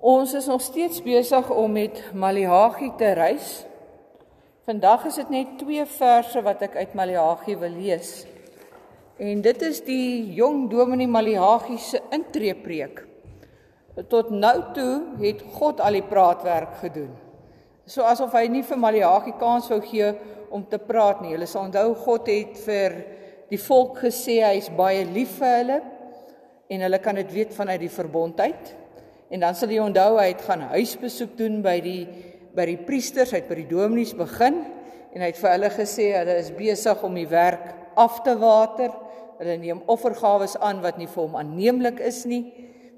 Ons is nog steeds besig om met Maleagi te reis. Vandag is dit net twee verse wat ek uit Maleagi wil lees. En dit is die jong dominee Maleagi se intreepreek. Tot nou toe het God al die praatwerk gedoen. So asof hy nie vir Maleagi kans wou gee om te praat nie. Hulle sal onthou God het vir die volk gesê hy is baie lief vir hulle en hulle kan dit weet vanuit die verbondheid. En dan sal jy onthou hy het gaan huisbesoek doen by die by die priesters, hy het by die dominees begin en hy het vir hulle gesê hulle is besig om die werk af te water. Hulle neem offergawes aan wat nie vir hom aanneemlik is nie.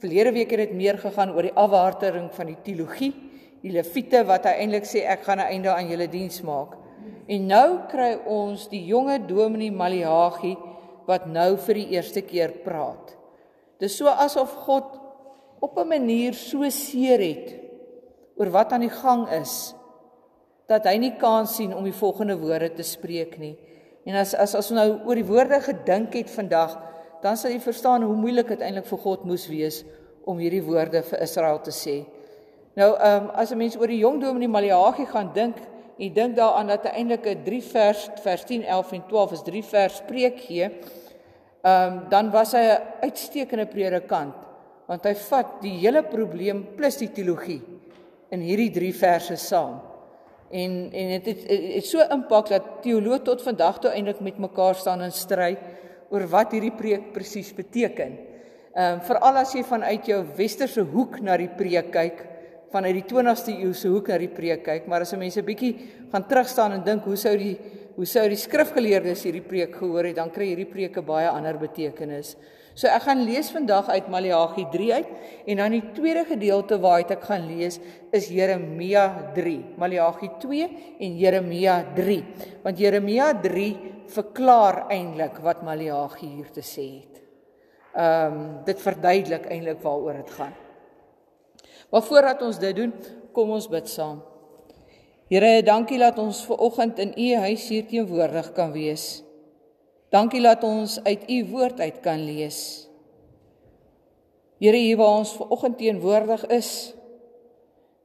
Verlede week het dit meer gegaan oor die afwatering van die teologie, die leviete wat hy eintlik sê ek gaan 'n einde aan julle diens maak. En nou kry ons die jonge dominee Maliagi wat nou vir die eerste keer praat. Dis so asof God op 'n manier so seer het oor wat aan die gang is dat hy nie kans sien om die volgende woorde te spreek nie. En as as as ons nou oor die woorde gedink het vandag, dan sal jy verstaan hoe moeilik dit eintlik vir God moes wees om hierdie woorde vir Israel te sê. Nou, ehm um, as 'n mens oor die jong dominee Maleagi gaan dink, jy dink daaraan dat hy eintlik 'n 3 vers vers 10, 11 en 12 is 3 vers spreek gee. Ehm um, dan was hy 'n uitstekende predikant want hy vat die hele probleem plus die teologie in hierdie 3 verse saam. En en dit het, het, het so impak dat teoloë tot vandag toe eintlik met mekaar staan in stry oor wat hierdie preek presies beteken. Ehm um, veral as jy vanuit jou westerse hoek na die preek kyk, vanuit die 20ste eeu se hoek na die preek kyk, maar as 'n mens 'n bietjie gaan terugstaan en dink hoe sou die hoe sou die skrifgeleerdes hierdie preek gehoor het, dan kry hierdie preek 'n baie ander betekenis. So ek gaan lees vandag uit Maleagi 3 uit en dan die tweede gedeelte waaruit ek gaan lees is Jeremia 3. Maleagi 2 en Jeremia 3. Want Jeremia 3 verklaar eintlik wat Maleagi hier te sê het. Ehm um, dit verduidelik eintlik waaroor dit gaan. Maar voordat ons dit doen, kom ons bid saam. Here, dankie dat ons ver oggend in u huis hier teenwoordig kan wees. Dankie dat ons uit u woord uit kan lees. Here, hier waar ons ver oggend teenwoordig is,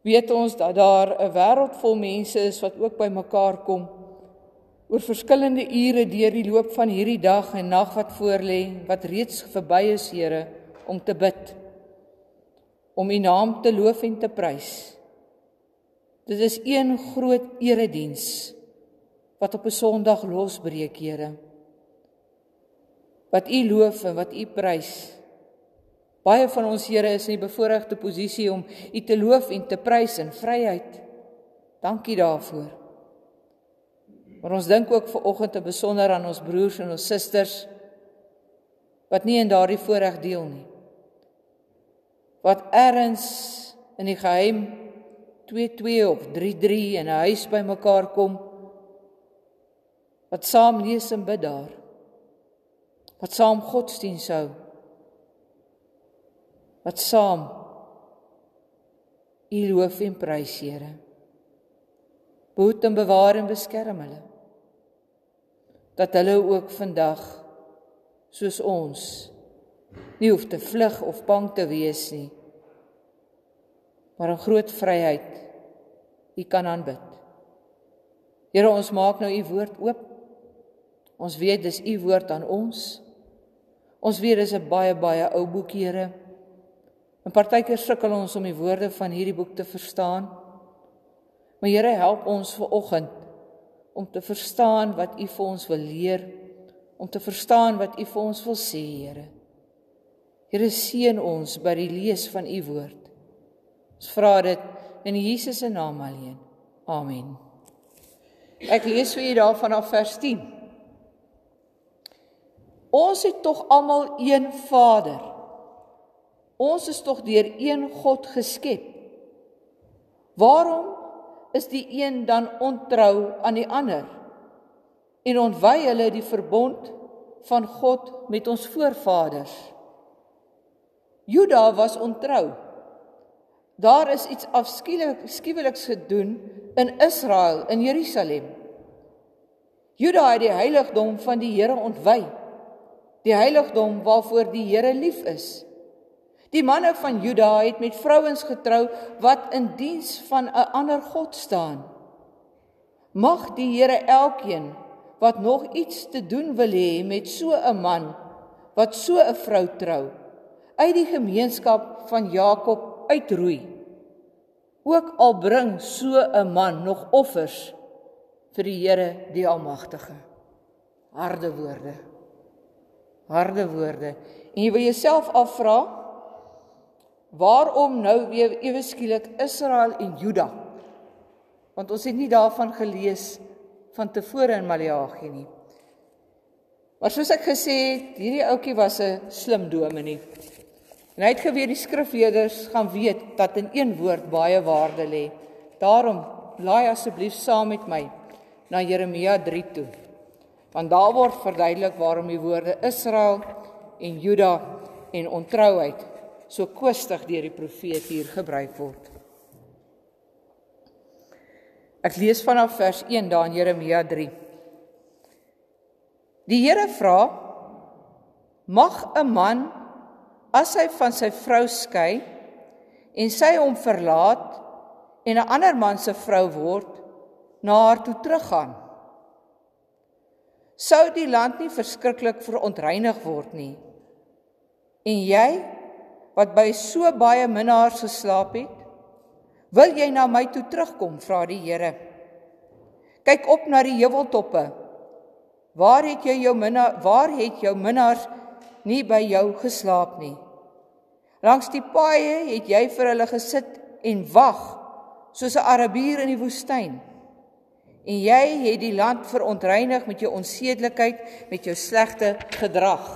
weet ons dat daar 'n wêreld vol mense is wat ook by mekaar kom oor verskillende ure deur die loop van hierdie dag en nag wat voorlê, wat reeds verby is, Here, om te bid, om u naam te loof en te prys. Dit is een groot erediens wat op 'n Sondag losbreek, Here wat U loof en wat U prys. Baie van ons Here is in die bevoordeelde posisie om U te loof en te prys in vryheid. Dankie daarvoor. Maar ons dink ook ver oggend te besonder aan ons broers en ons susters wat nie in daardie voorreg deel nie. Wat erns in die geheim 22 of 33 in 'n huis bymekaar kom wat saam lees en bid daar wat saam godsdiens hou wat saam U loof en prys Here. Boet en bewaar en beskerm hulle. Dat hulle ook vandag soos ons nie hoef te vlug of bang te wees nie maar 'n groot vryheid u kan aanbid. Here ons maak nou u woord oop. Ons weet dis u woord aan ons Ons weet dis 'n baie baie ou boek, Here. En partykeer sukkel ons om die woorde van hierdie boek te verstaan. Maar Here, help ons ver oggend om te verstaan wat U vir ons wil leer, om te verstaan wat U vir ons wil sê, Here. Here seën ons by die lees van U woord. Ons vra dit in Jesus se naam alleen. Amen. Ek lees vir u daarvan af vers 10. Ons het tog almal een Vader. Ons is tog deur een God geskep. Waarom is die een dan ontrou aan die ander? En ontwy hulle die verbond van God met ons voorvaders? Juda was ontrou. Daar is iets afskuweliks gedoen in Israel in Jerusalem. Juda het die heiligdom van die Here ontwy die heiligdom waarvoor die Here lief is. Die manne van Juda het met vrouens getrou wat in diens van 'n ander god staan. Mag die Here elkeen wat nog iets te doen wil hê met so 'n man wat so 'n vrou trou uit die gemeenskap van Jakob uitroei. Ook al bring so 'n man nog offers vir die Here die Almagtige. Harde woorde. Harde woorde. En jy wil jouself afvra waarom nou weer ewe skielik Israel en Juda? Want ons het nie daarvan gelees van tevore in Maleagi nie. Maar soos ek gesê het, hierdie ouetjie was 'n slim dominee. En hy het geweet die skrifleerders gaan weet dat in een woord baie waarde lê. Daarom laai asseblief saam met my na Jeremia 3 toe. Want daar word verduidelik waarom die woorde Israel en Juda en ontrouheid so kwistig deur die profeet hier gebruik word. Ek lees vanaf vers 1 daar in Jeremia 3. Die Here vra: Mag 'n man as hy van sy vrou skei en sy hom verlaat en 'n ander man se vrou word na haar toe teruggaan sou die land nie verskriklik verontreinig word nie en jy wat by so baie minnaars geslaap het wil jy na my toe terugkom vra die Here kyk op na die heuweltoppe waar het jy jou minna waar het jou minnaars nie by jou geslaap nie. Langs die paaie het jy vir hulle gesit en wag soos 'n Arabier in die woestyn. En jy het die land verontreinig met jou onsedelikheid, met jou slegte gedrag.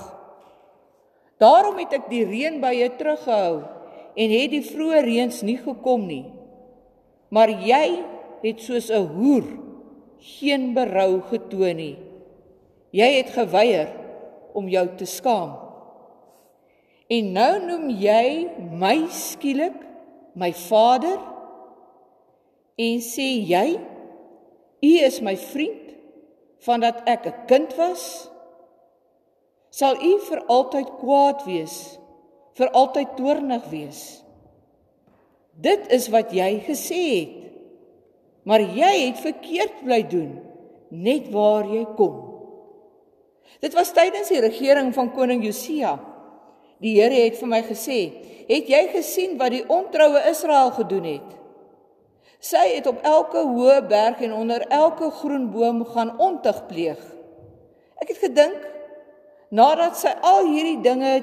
Daarom het ek die reënbuie teruggehou en het die vroeë reëns nie gekom nie. Maar jy het soos 'n hoer geen berou getoon nie. Jy het geweier om jou te skaam. En nou noem jy my skielik my vader en sê jy u is my vriend vandat ek 'n kind was sal u vir altyd kwaad wees vir altyd toornig wees dit is wat jy gesê het maar jy het verkeerd bly doen net waar jy kom Dit was tydens die regering van koning Josia. Die Here het vir my gesê: "Het jy gesien wat die ontroue Israel gedoen het? Sy het op elke hoë berg en onder elke groen boom gaan ontug pleeg." Ek het gedink nadat sy al hierdie dinge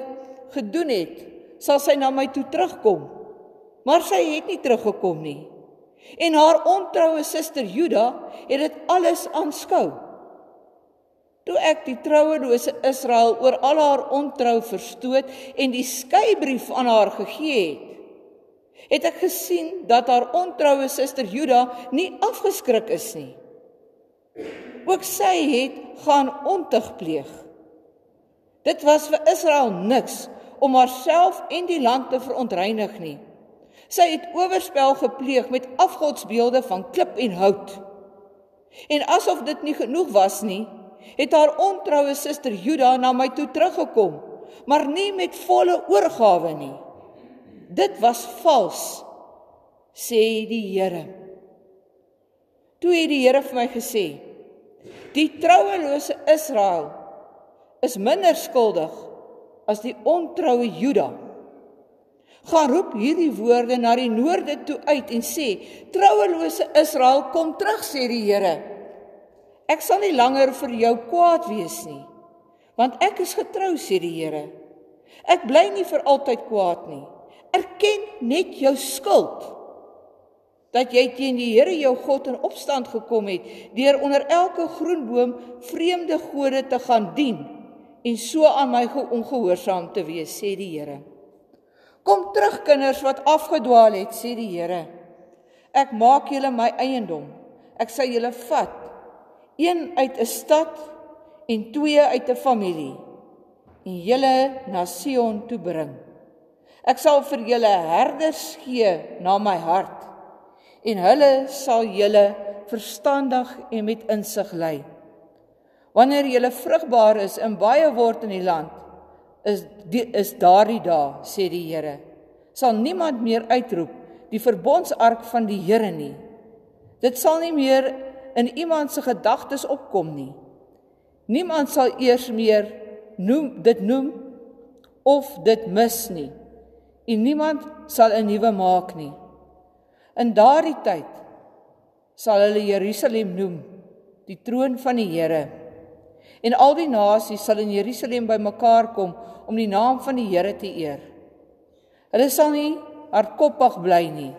gedoen het, sal sy na my toe terugkom. Maar sy het nie teruggekom nie. En haar ontroue suster Juda het dit alles aanskou. Toe ek die trouelose Israel oor al haar ontrou verstoot en die skeybrief aan haar gegee het, het ek gesien dat haar ontroue suster Juda nie afgeskrik is nie. Ook sy het gaan ontug pleeg. Dit was vir Israel niks om haarself en die land te verontreinig nie. Sy het oorspel gepleeg met afgodsbeelde van klip en hout. En asof dit nie genoeg was nie, het haar ontroue suster Juda na my toe teruggekom, maar nie met volle oorgawe nie. Dit was vals, sê die Here. Toe het die Here vir my gesê: Die trouelose Israel is minder skuldig as die ontroue Juda. Gaan roep hierdie woorde na die noorde toe uit en sê: Trouelose Israel, kom terug, sê die Here. Ek sal nie langer vir jou kwaad wees nie, want ek is getrou sê die Here. Ek bly nie vir altyd kwaad nie. Erken net jou skuld dat jy teen die Here jou God in opstand gekom het deur onder elke groen boom vreemde gode te gaan dien en so aan my ongehoorsaam te wees sê die Here. Kom terug kinders wat afgedwaal het sê die Here. Ek maak julle my eiendom. Ek sal julle vat een uit 'n stad en twee uit 'n familie en julle na Sion toe bring. Ek sal vir julle herders gee na my hart en hulle sal julle verstandig en met insig lei. Wanneer julle vrugbaar is en baie word in die land, is die, is daardie dae sê die Here sal niemand meer uitroep die verbondsark van die Here nie. Dit sal nie meer in iemand se gedagtes opkom nie. Niemand sal eers meer noem dit noem of dit mis nie en niemand sal 'n nuwe maak nie in daardie tyd sal hulle Jerusalem noem die troon van die Here En al die nasies sal in Jerusalem bymekaar kom om die naam van die Here te eer. Hulle sal nie hardkoppig bly nie.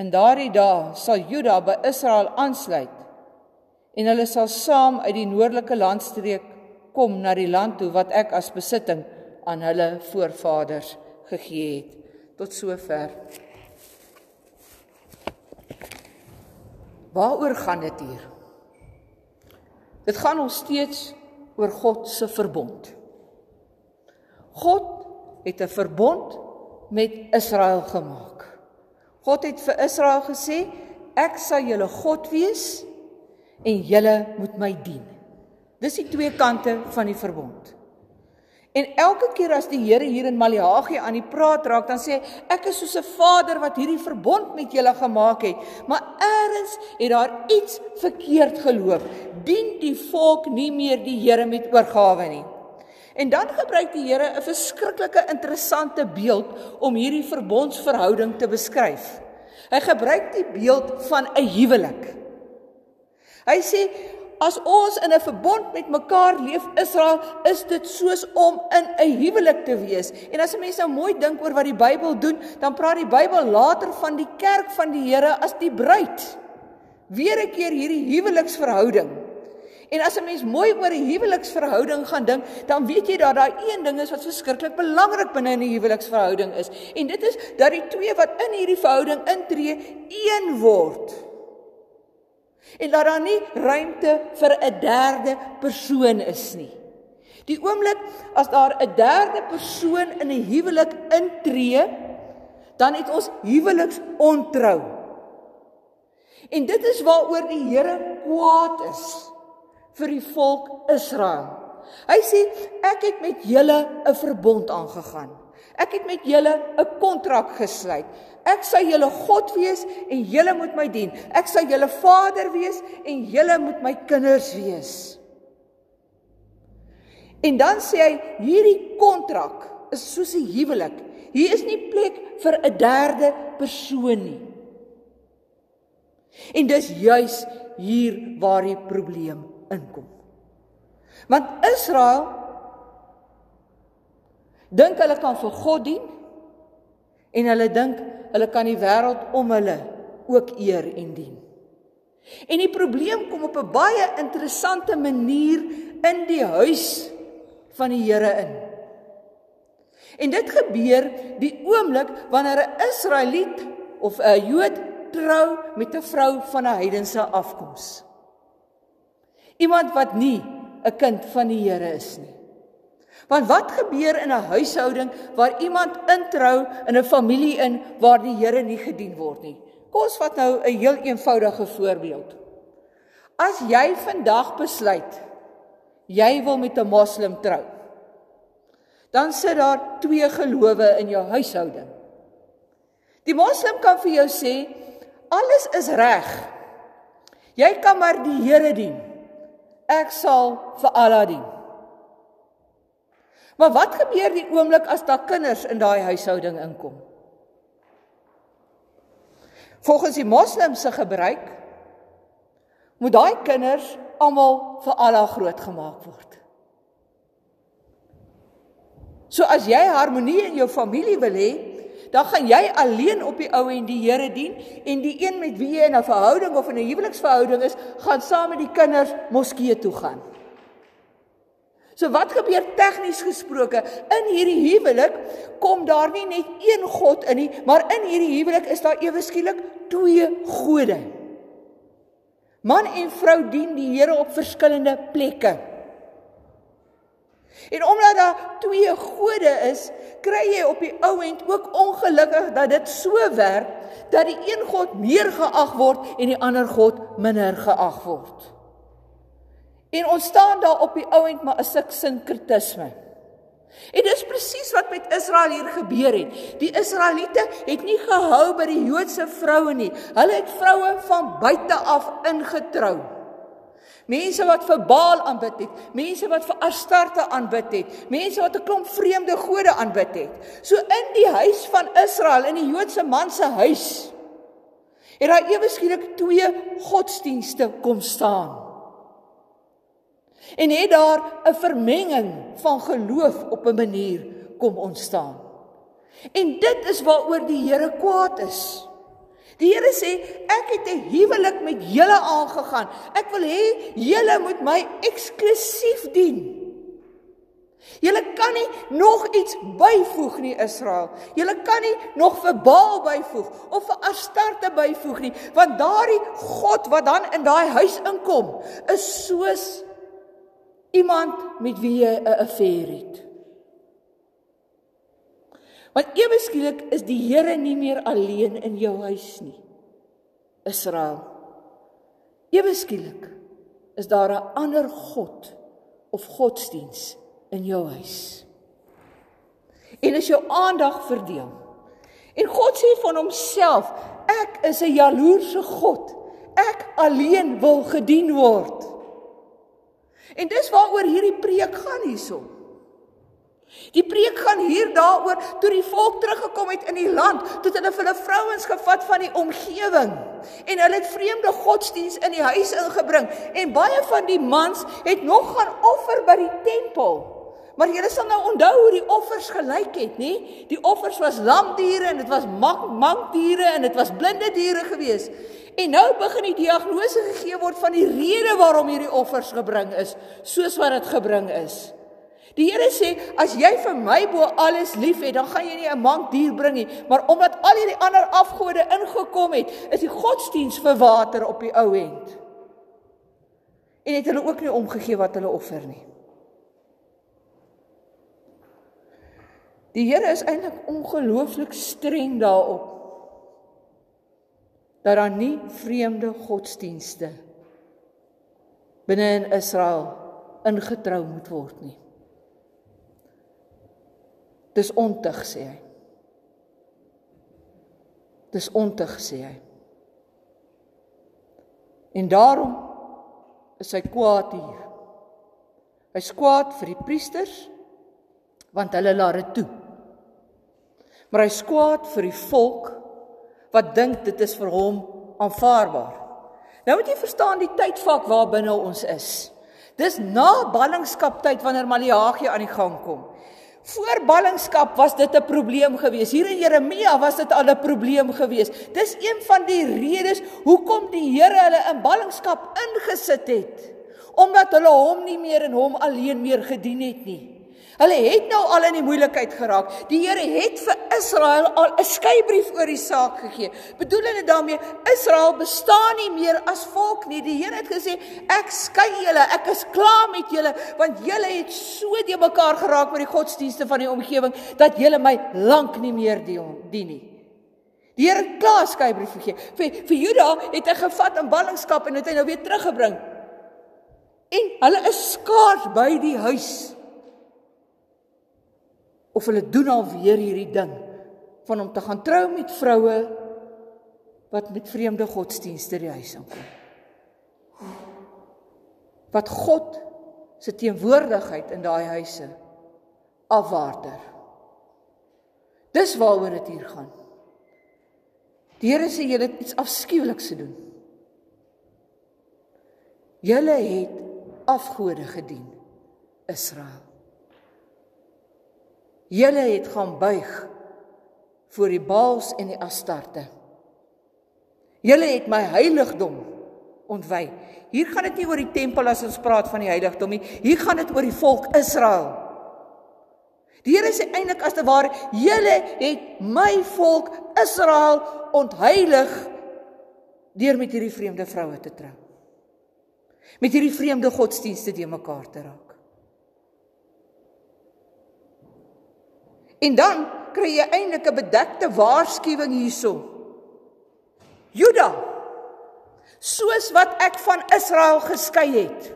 In daardie dae sal Juda by Israel aansluit en hulle sal saam uit die noordelike landstreek kom na die land toe wat ek as besitting aan hulle voorvaders gegee het. Tot sover. Waaroor gaan dit hier? Dit gaan nog steeds oor God se verbond. God het 'n verbond met Israel gemaak. God het vir Israel gesê, ek sal julle God wees en julle moet my dien. Dis die twee kante van die verbond. En elke keer as die Here hier in Maleagi aan die praat raak, dan sê hy ek is soos 'n vader wat hierdie verbond met julle gemaak het, maar eers het daar iets verkeerd geloop. Dien die volk nie meer die Here met oorgawe nie. En dan gebruik die Here 'n verskriklike interessante beeld om hierdie verbondsverhouding te beskryf. Hy gebruik die beeld van 'n huwelik. Hy sê As ons in 'n verbond met mekaar leef Israel, is dit soos om in 'n huwelik te wees. En as 'n mens nou mooi dink oor wat die Bybel doen, dan praat die Bybel later van die kerk van die Here as die bruid. Weer 'n keer hierdie huweliksverhouding. En as 'n mens mooi oor 'n huweliksverhouding gaan dink, dan weet jy dat daar een ding is wat verskriklik belangrik binne 'n huweliksverhouding is. En dit is dat die twee wat in hierdie verhouding intree, een word. En dat daar nie ruimte vir 'n derde persoon is nie. Die oomblik as daar 'n derde persoon in 'n huwelik intree, dan het ons huweliks ontrou. En dit is waaroor die Here kwaad is vir die volk Israel. Hy sê ek het met julle 'n verbond aangegaan. Ek het met julle 'n kontrak gesluit. Ek sal julle God wees en julle moet my dien. Ek sal julle Vader wees en julle moet my kinders wees. En dan sê hy hierdie kontrak is soos 'n huwelik. Hier is nie plek vir 'n derde persoon nie. En dis juis hier waar die probleem inkom. Want Israel dink hulle kan vir God dien en hulle dink hulle kan die wêreld om hulle ook eer en dien. En die probleem kom op 'n baie interessante manier in die huis van die Here in. En dit gebeur die oomblik wanneer 'n Israeliet of 'n Jood trou met 'n vrou van 'n heidense afkoms. Iemand wat nie 'n kind van die Here is nie. Want wat gebeur in 'n huishouding waar iemand introu in 'n familie in waar die Here nie gedien word nie? Kom ons vat nou 'n heel eenvoudige voorbeeld. As jy vandag besluit jy wil met 'n moslim trou, dan sit daar twee gelowe in jou huishouding. Die moslim kan vir jou sê alles is reg. Jy kan maar die Here dien. Ek sal vir Allah dien. Maar wat gebeur die oomblik as daar kinders in daai huishouding inkom? Volgens die moslimse gebruik moet daai kinders almal vir Allah grootgemaak word. So as jy harmonie in jou familie wil hê, dan gaan jy alleen op die ou en die Here dien en die een met wie jy in 'n verhouding of in 'n huweliksverhouding is, gaan saam met die kinders moskee toe gaan. So wat gebeur tegnies gesproke in hierdie huwelik kom daar nie net een God in nie, maar in hierdie huwelik is daar ewe skielik twee gode. Man en vrou dien die Here op verskillende plekke. En omdat daar twee gode is, kry jy op die ou end ook ongelukkig dat dit so werk dat die een God meer geag word en die ander God minder geag word. En ons staan daar op die ouend maar 'n suk sinkretisme. En dis presies wat met Israel hier gebeur het. Die Israeliete het nie gehou by die Joodse vroue nie. Hulle het vroue van buite af ingetrou. Mense wat vir Baal aanbid het, mense wat vir Astarte aanbid het, mense wat 'n klomp vreemde gode aanbid het. So in die huis van Israel, in die Joodse man se huis, het daar ewe skielik twee godsdienste kom staan. En het daar 'n vermenging van geloof op 'n manier kom ontstaan. En dit is waaroor die Here kwaad is. Die Here sê ek het 'n huwelik met julle aangegaan. Ek wil hê julle moet my eksklusief dien. Julle kan nie nog iets byvoeg nie Israel. Julle kan nie nog vir Baal byvoeg of vir Astarte byvoeg nie, want daardie God wat dan in daai huis inkom, is soos iemand met wie jy 'n affære het. Want ewe skielik is die Here nie meer alleen in jou huis nie. Israel. Ewe skielik is daar 'n ander God of godsdiens in jou huis. En as jou aandag verdeel. En God sê van homself, ek is 'n jaloerse God. Ek alleen wil gedien word. En dis waaroor hierdie preek gaan hierson. Die preek gaan hier daaroor toe die volk teruggekom het in die land, toe hulle vir hulle vrouens gevat van die omgewing en hulle het vreemde godsdiens in die huis ingebring en baie van die mans het nog gaan offer by die tempel. Maar julle sal nou onthou hoe die offers gelyk het, nê? Die offers was lamdiere en dit was mankdiere en dit was blinde diere gewees. En nou begin die diagnose gegee word van die rede waarom hierdie offers gebring is, soos wat dit gebring is. Die Here sê as jy vir my bo alles lief het, dan gaan jy nie 'n mank dier bring nie, maar omdat al hierdie ander afgode ingekom het, is die godsdiens vir water op die ou end. En het hulle ook nie omgegee wat hulle offer nie. Die Here is eintlik ongelooflik streng daarop dat daar nie vreemde godsdienste binne in Israel ingetrou moet word nie. Dis ontug sê hy. Dis ontug sê hy. En daarom is hy kwaad hier. Hy's kwaad vir die priesters want hulle laat dit toe. Maar hy's kwaad vir die volk wat dink dit is vir hom aanvaarbaar. Nou moet jy verstaan die tydvak waarbinne ons is. Dis na ballingskap tyd wanneer Maleagi aan die gang kom. Voor ballingskap was dit 'n probleem geweest. Hier in Jeremia was dit al 'n probleem geweest. Dis een van die redes hoekom die Here hulle in ballingskap ingesit het. Omdat hulle hom nie meer en hom alleen meer gedien het nie. Hulle het nou al in die moeilikheid geraak. Die Here het vir Israel al 'n skeybrief oor die saak gegee. Bedoelende daarmee Israel bestaan nie meer as volk nie. Die Here het gesê ek skei julle, ek is klaar met julle want julle het so te mekaar geraak met die godsdienste van die omgewing dat julle my lank nie meer dien nie. Die Here klaar skeybrief gegee. Vir vir Juda het hy gevat in ballingskap en het hy nou weer teruggebring. En hulle is skaars by die huis of hulle doen alweer hierdie ding van om te gaan trou met vroue wat met vreemde godsdienste die huis inkom. Wat God se teenwoordigheid in daai huise afwaarder. Dis waaroor dit hier gaan. Die Here sê julle het iets afskuweliks gedoen. Julle het afgode gedien, Israel. Julle het gaan buig voor die Baals en die Astarte. Julle het my heiligdom ontwy. Hier gaan dit nie oor die tempel as ons praat van die heiligdom nie. Hier gaan dit oor die volk Israel. Die Here sê eintlik as te ware, julle het my volk Israel ontheilig deur met hierdie vreemde vroue te trou. Met hierdie vreemde godsdienste te mekaar te raak. En dan kry jy eintlik 'n bedekte waarskuwing hierso. Juda, soos wat ek van Israel geskei het,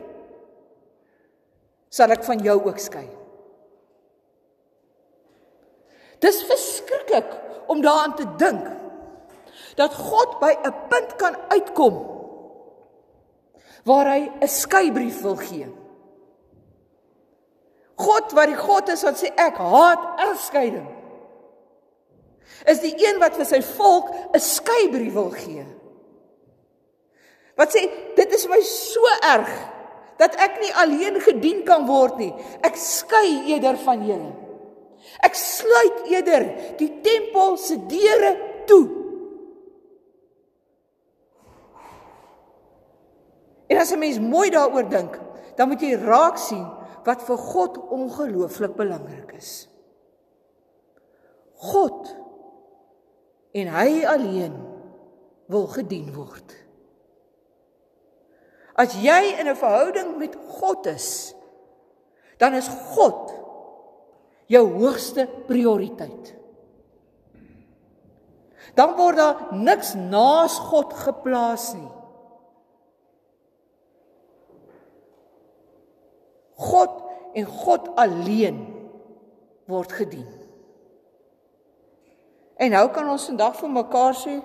sal ek van jou ook skei. Dis verskriklik om daaraan te dink dat God by 'n punt kan uitkom waar hy 'n skeybrief wil gee. God wat die God is wat sê ek haat egskeiding. Is die een wat vir sy volk 'n skeybrief wil gee. Wat sê dit is my so erg dat ek nie alleen gedien kan word nie. Ek skei eerder van julle. Ek sluit eerder die tempel se deure toe. En as 'n mens mooi daaroor dink, dan moet jy raak sien wat vir God ongelooflik belangrik is. God en hy alleen wil gedien word. As jy in 'n verhouding met God is, dan is God jou hoogste prioriteit. Dan word daar niks naas God geplaas nie. God en God alleen word gedien. En nou kan ons vandag vir mekaar sê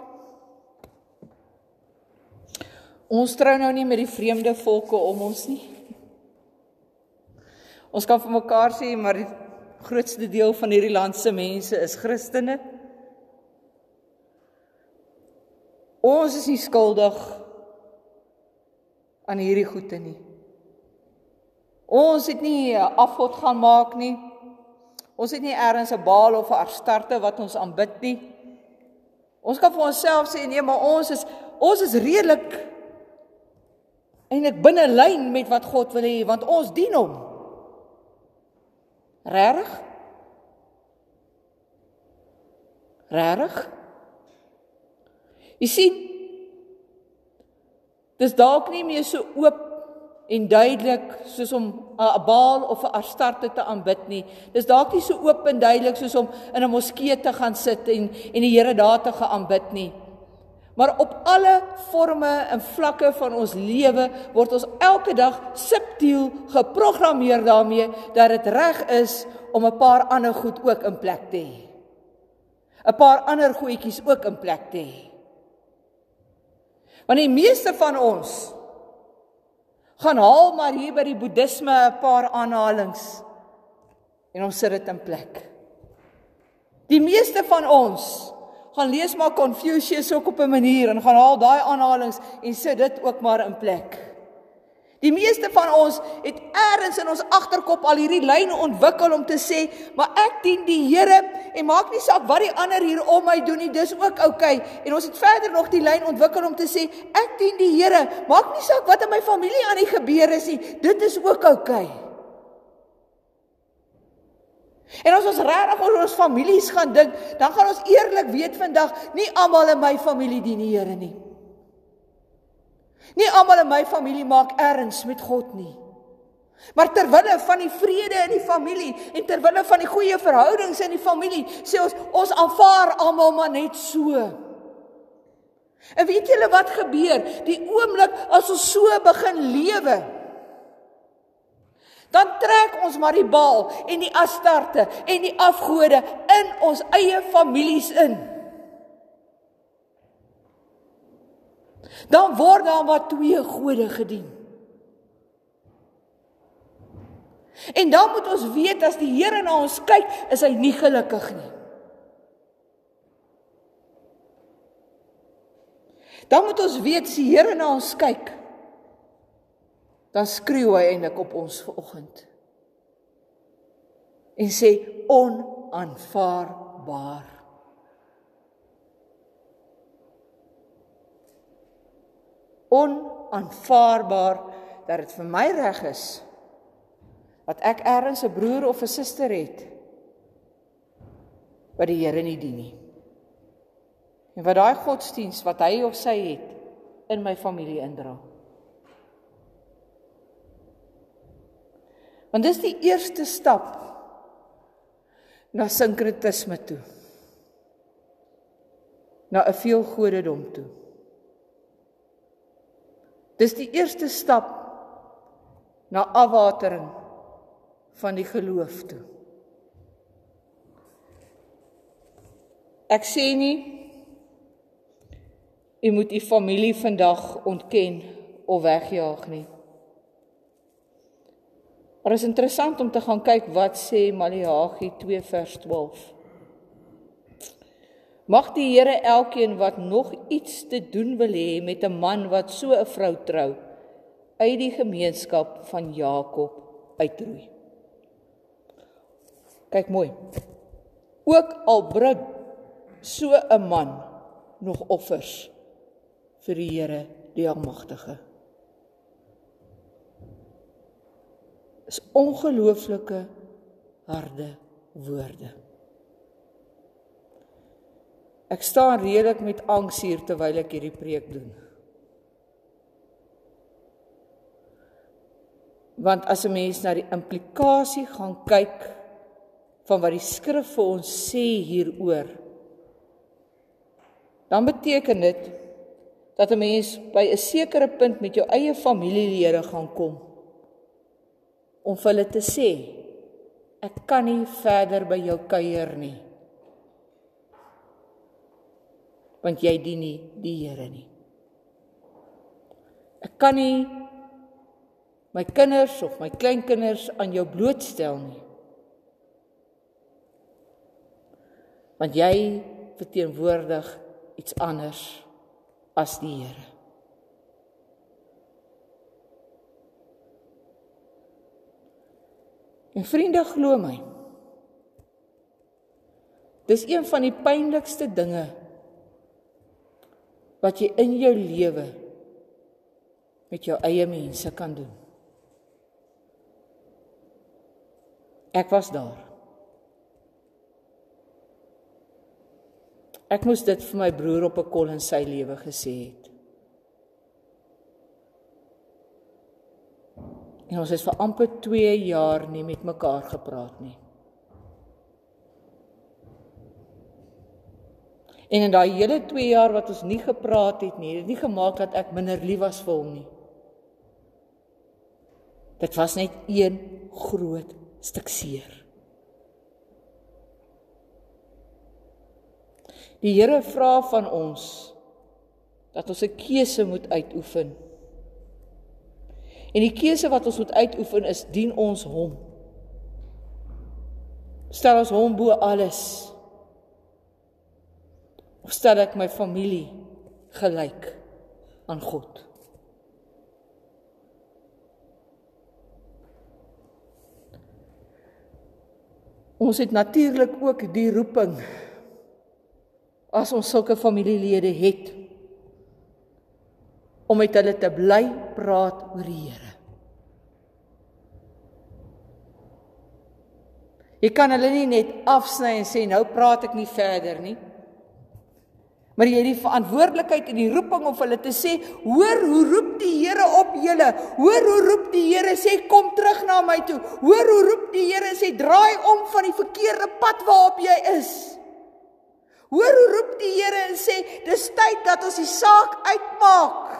Ons trou nou nie met die vreemde volke om ons nie. Ons kan vir mekaar sê maar die grootste deel van hierdie land se mense is Christene. Ons is nie skuldig aan hierdie goeie nie. Ons het nie 'n afgod gaan maak nie. Ons het nie eers 'n Baal of 'n Astarte wat ons aanbid nie. Ons kan vir onsself sê nee, maar ons is ons is redelik eintlik binne lyn met wat God wil hê want ons dien hom. Regtig? Regtig? Jy sien Dis dalk nie meer so oop en duidelik soos om 'n Baal of 'n Astarte te aanbid nie. Dis dalk nie so oop en duidelik soos om in 'n moskee te gaan sit en en die Here daar te gaan aanbid nie. Maar op alle forme en vlakke van ons lewe word ons elke dag subtiel geprogrammeer daarmee dat dit reg is om 'n paar ander goed ook in plek te hê. 'n Paar ander goedjies ook in plek te hê. Want die meeste van ons gaan haal maar hier by die boeddhisme 'n paar aanhalings en ons sit dit in plek. Die meeste van ons gaan lees maar Confucius ook op 'n manier en gaan haal daai aanhalinge en sit dit ook maar in plek. Die meeste van ons het eers in ons agterkop al hierdie lyne ontwikkel om te sê, maar ek dien die Here en maak nie saak wat die ander hier om my doen nie, dis ook oukei. Okay. En ons het verder nog die lyn ontwikkel om te sê, ek dien die Here, maak nie saak wat in my familie aan die gebeur is nie, dit is ook oukei. Okay. En as ons regtig oor ons families gaan dink, dan gaan ons eerlik weet vandag, nie almal in my familie dien die Here nie. Nie almal in my familie maak erns met God nie. Maar ter wille van die vrede in die familie en ter wille van die goeie verhoudings in die familie, sê ons ons aanvaar almal maar net so. En weet julle wat gebeur? Die oomblik as ons so begin lewe, dan trek ons maar die baal en die astarte en die afgode in ons eie families in. Dan word daar maar twee gode gedien. En dan moet ons weet as die Here na ons kyk, is hy nie gelukkig nie. Dan moet ons weet as die Here na ons kyk, dan skreeu hy eintlik op ons vanoggend. En sê onaanvaarbaar. Onaanvaarbaar dat dit vir my reg is dat ek ergens 'n broer of 'n suster het wat die Here nie dien nie. En wat daai godsdiens wat hy of sy het in my familie indra. Want dis die eerste stap na sinkretisme toe. Na 'n veelgodedom toe. Dis die eerste stap na afwatering van die geloof toe. Ek sê nie u moet u familie vandag ontken of wegjaag nie. Maar is interessant om te gaan kyk wat sê Maleagi 2 vers 12. Mag die Here elkeen wat nog iets te doen wil hê met 'n man wat so 'n vrou trou uit die gemeenskap van Jakob uitroei. Kyk mooi. Ook al bring so 'n man nog offers vir die Here die Almagtige. Is ongelooflike harde woorde. Ek staan redelik met angs hier terwyl ek hierdie preek doen. Want as 'n mens na die implikasie gaan kyk van wat die skrif vir ons sê hieroor, dan beteken dit dat 'n mens by 'n sekere punt met jou eie familielede gaan kom om vir hulle te sê ek kan nie verder by jou kuier nie want jy dien nie die Here nie ek kan nie my kinders of my kleinkinders aan jou blootstel nie want jy verteenwoordig iets anders as die Here. En vriende glo my. Dis een van die pynlikste dinge wat jy in jou lewe met jou eie mense kan doen. Ek was daar. Ek moes dit vir my broer op 'n kol in sy lewe gesê het. En ons het vir amper 2 jaar nie met mekaar gepraat nie. En in daai hele 2 jaar wat ons nie gepraat het nie, het dit nie gemaak dat ek minder lief was vir hom nie. Dit was net een groot stuk seer. Die Here vra van ons dat ons 'n keuse moet uitoefen. En die keuse wat ons moet uitoefen is dien ons hom. Stel ons hom bo alles. Of stel ek my familie gelyk aan God? Ons het natuurlik ook die roeping as ons sulke familielede het om met hulle te bly praat oor die Here. Jy kan hulle nie net afsny en sê nou praat ek nie verder nie. Maar jy het die verantwoordelikheid en die roeping om hulle te sê, hoor hoe roep die Here op julle. Hoor hoe roep die Here sê kom terug na my toe. Hoor hoe roep die Here sê draai om van die verkeerde pad waarop jy is. Hoor hoe roep die Here en sê dis tyd dat ons die saak uitmaak.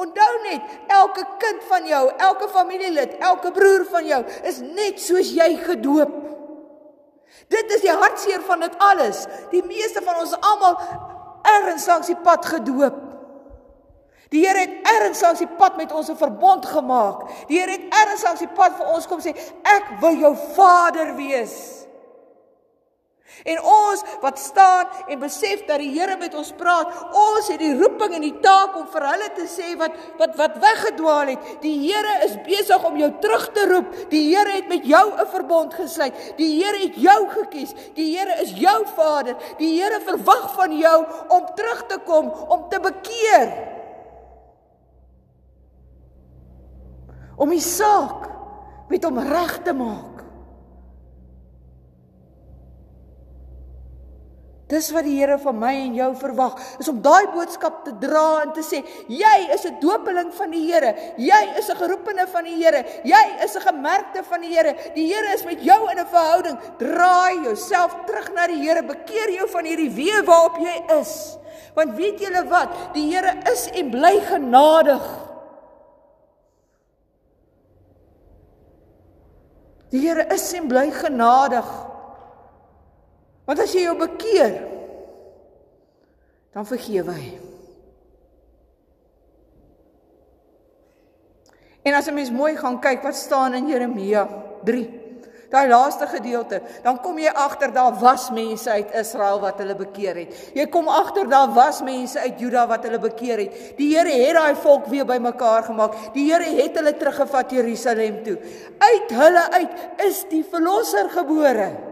Onthou net, elke kind van jou, elke familielid, elke broer van jou is net soos jy gedoop. Dit is die hartseer van dit alles. Die meeste van ons almal ergens langs die pad gedoop. Die Here het ergens langs die pad met ons 'n verbond gemaak. Die Here het ergens langs die pad vir ons kom sê, ek wil jou Vader wees. En ons wat staan en besef dat die Here met ons praat, ons het die roeping en die taak om vir hulle te sê wat wat wat weggedwaal het. Die Here is besig om jou terug te roep. Die Here het met jou 'n verbond gesluit. Die Here het jou gekies. Die Here is jou Vader. Die Here verwag van jou om terug te kom, om te bekeer. Om die saak met hom reg te maak. Dis wat die Here van my en jou verwag, is om daai boodskap te dra en te sê, jy is 'n dopeling van die Here. Jy is 'n geroepene van die Here. Jy is 'n gemerkte van die Here. Die Here is met jou in 'n verhouding. Draai jouself terug na die Here. Bekeer jou van hierdie weë waarop jy is. Want weet julle wat? Die Here is en bly genadig. Die Here is en bly genadig. Want as jy jou bekeer, dan vergewe hy. En as 'n mens mooi gaan kyk wat staan in Jeremia 3, daai laaste gedeelte, dan kom jy agter daar was mense uit Israel wat hulle bekeer het. Jy kom agter daar was mense uit Juda wat hulle bekeer het. Die Here het daai volk weer bymekaar gemaak. Die Here het hulle teruggevat Jerusalem toe. Uit hulle uit is die verlosser gebore.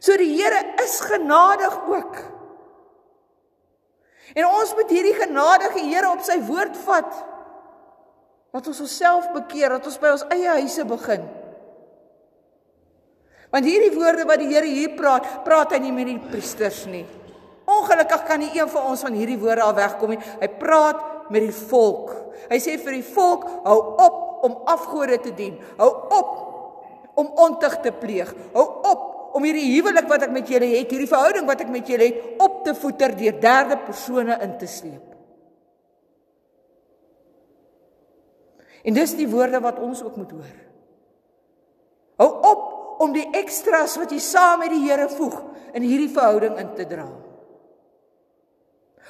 So die Here is genadig ook. En ons moet hierdie genadige Here op sy woord vat. Dat ons onsself bekeer, dat ons by ons eie huise begin. Want hierdie woorde wat die Here hier praat, praat hy nie met die priesters nie. Ongelukkig kan nie een van ons van hierdie woorde al wegkom nie. Hy praat met die volk. Hy sê vir die volk, hou op om afgode te dien. Hou op om ontug te pleeg. Hou op om hierdie huwelik wat ek met julle het, hierdie verhouding wat ek met julle het, op te voeter deur derde persone in te sleep. En dis die woorde wat ons ook moet hoor. Hou op om die ekstras wat jy saam met die Here voeg in hierdie verhouding in te dra.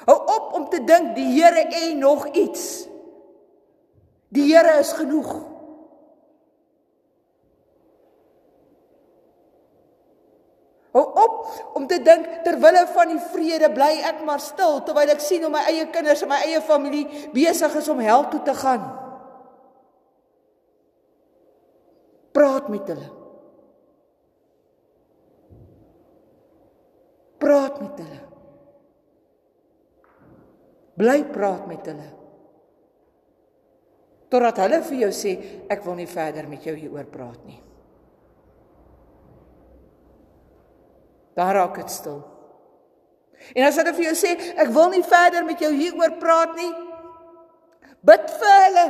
Hou op om te dink die Here en nog iets. Die Here is genoeg. Hou op om te dink ter wille van die vrede bly ek maar stil terwyl ek sien hoe my eie kinders en my eie familie besig is om hel toe te gaan. Praat met hulle. Praat met hulle. Bly praat met hulle. Totdat hulle vir jou sê ek wil nie verder met jou hieroor praat nie. Dan raak dit stil. En as hulle vir jou sê ek wil nie verder met jou hieroor praat nie, bid vir hulle.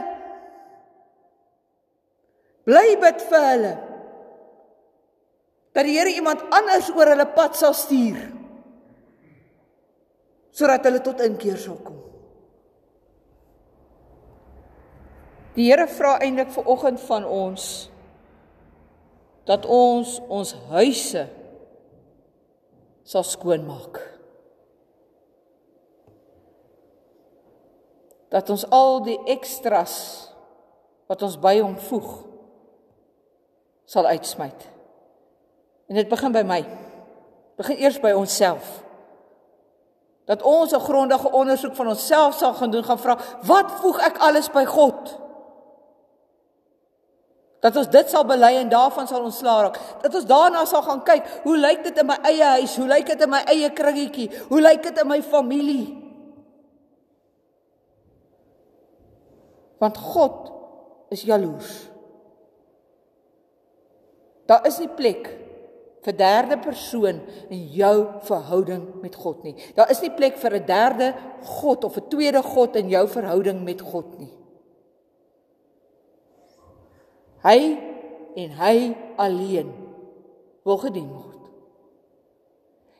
Bly bid vir hulle. Dat die Here iemand anders oor hulle pad sal stuur. Sodat hulle tot inkeer sal kom. Die Here vra eintlik vir oggend van ons dat ons ons huise sal skoonmaak. Dat ons al die ekstras wat ons by hom voeg sal uitsmyt. En dit begin by my. Begin eers by onsself. Dat ons 'n grondige ondersoek van onsself sal gaan doen, gaan vra, wat voeg ek alles by God? Dat ons dit sal bely en daarvan sal ontslaa raak. Dat ons daarna sal gaan kyk, hoe lyk dit in my eie huis? Hoe lyk dit in my eie kringetjie? Hoe lyk dit in my familie? Want God is jaloers. Daar is nie plek vir derde persoon in jou verhouding met God nie. Daar is nie plek vir 'n derde God of 'n tweede God in jou verhouding met God nie. Hy en hy alleen wil gedien word.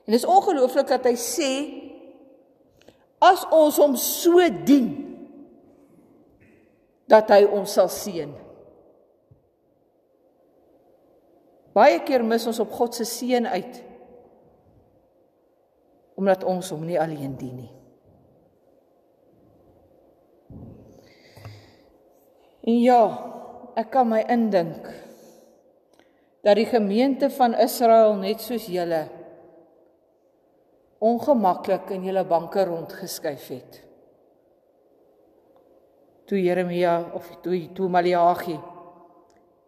En dit is ongelooflik dat hy sê as ons hom so dien dat hy ons sal seën. Baie keer mis ons op God se seën uit omdat ons hom nie alleen dien nie. En ja, ek kan my indink dat die gemeente van Israel net soos julle ongemaklik in julle banke rondgeskuif het. Toe Jeremia of toe toe Maleagi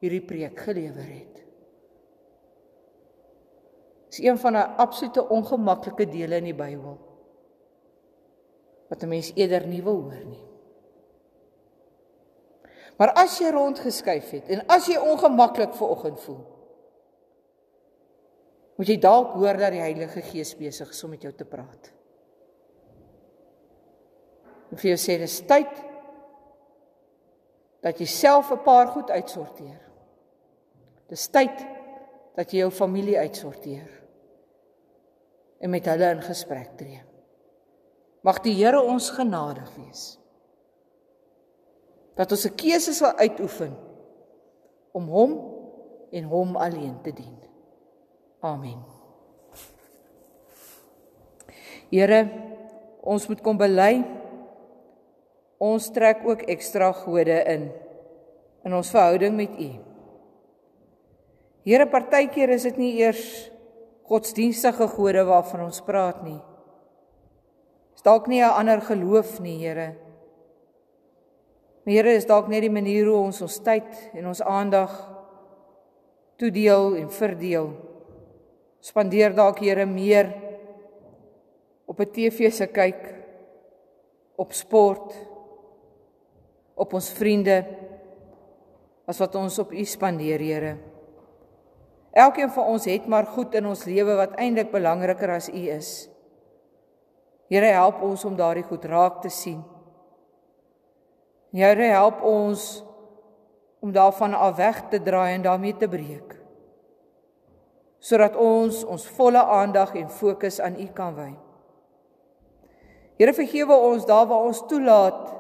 hierdie preek gelewer het. Dis een van 'n absolute ongemaklike dele in die Bybel wat 'n mens eerder nie wil hoor nie. Maar as jy rondgeskuif het en as jy ongemaklik ver oggend voel, moet jy dalk hoor dat die Heilige Gees besig is om met jou te praat. En vir jou sê dis tyd dat jy self 'n paar goed uitsorteer. Dis tyd dat jy jou familie uitsorteer en met hulle in gesprek tree. Mag die Here ons genadig wees dat ons 'n keuse sal uitoefen om hom en hom alleen te dien. Amen. Here, ons moet kom bely. Ons trek ook ekstra gode in in ons verhouding met U. Here, partykeer is dit nie eers godsdienstige gode waarvan ons praat nie. Is dalk nie 'n ander geloof nie, Here. Maar Here, is dalk net die manier hoe ons ons tyd en ons aandag toedeel en verdeel. Spandeer dalk Here meer op 'n TV se kyk, op sport, op ons vriende as wat ons op U spandeer, Here. Elkeen van ons het maar goed in ons lewe wat eintlik belangriker as U is. Here, help ons om daardie goed raak te sien. Here, help ons om daarvan af weg te draai en daarmee te breek. Sodat ons ons volle aandag en fokus aan U kan wy. Here vergewe ons daar waar ons toelaat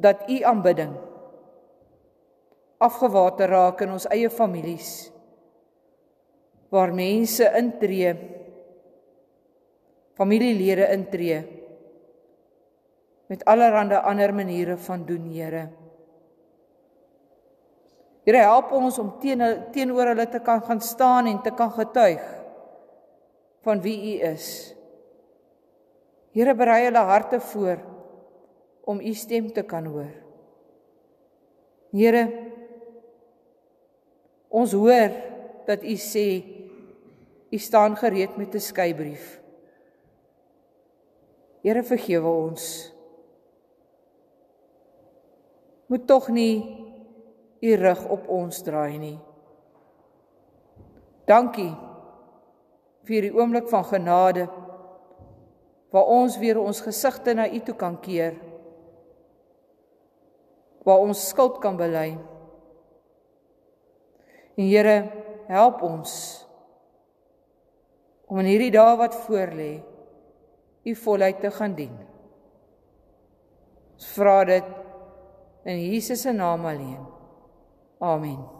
dat u aanbidding afgewater raak in ons eie families waar mense intree familielede intree met allerlei ander maniere van doen Here Here help ons om teen teenoor hulle te kan gaan staan en te kan getuig van wie U is. Here berei hulle harte voor om U stem te kan hoor. Here ons hoor dat U sê U staan gereed met 'n skeybrief. Here vergewe ons. Moet tog nie U rug op ons draai nie. Dankie vir die oomblik van genade waar ons weer ons gesigte na U toe kan keer. Waar ons skuld kan bely. En Here, help ons om in hierdie dae wat voorlê U volheid te gaan dien. Ons vra dit in Jesus se naam alleen. Amen.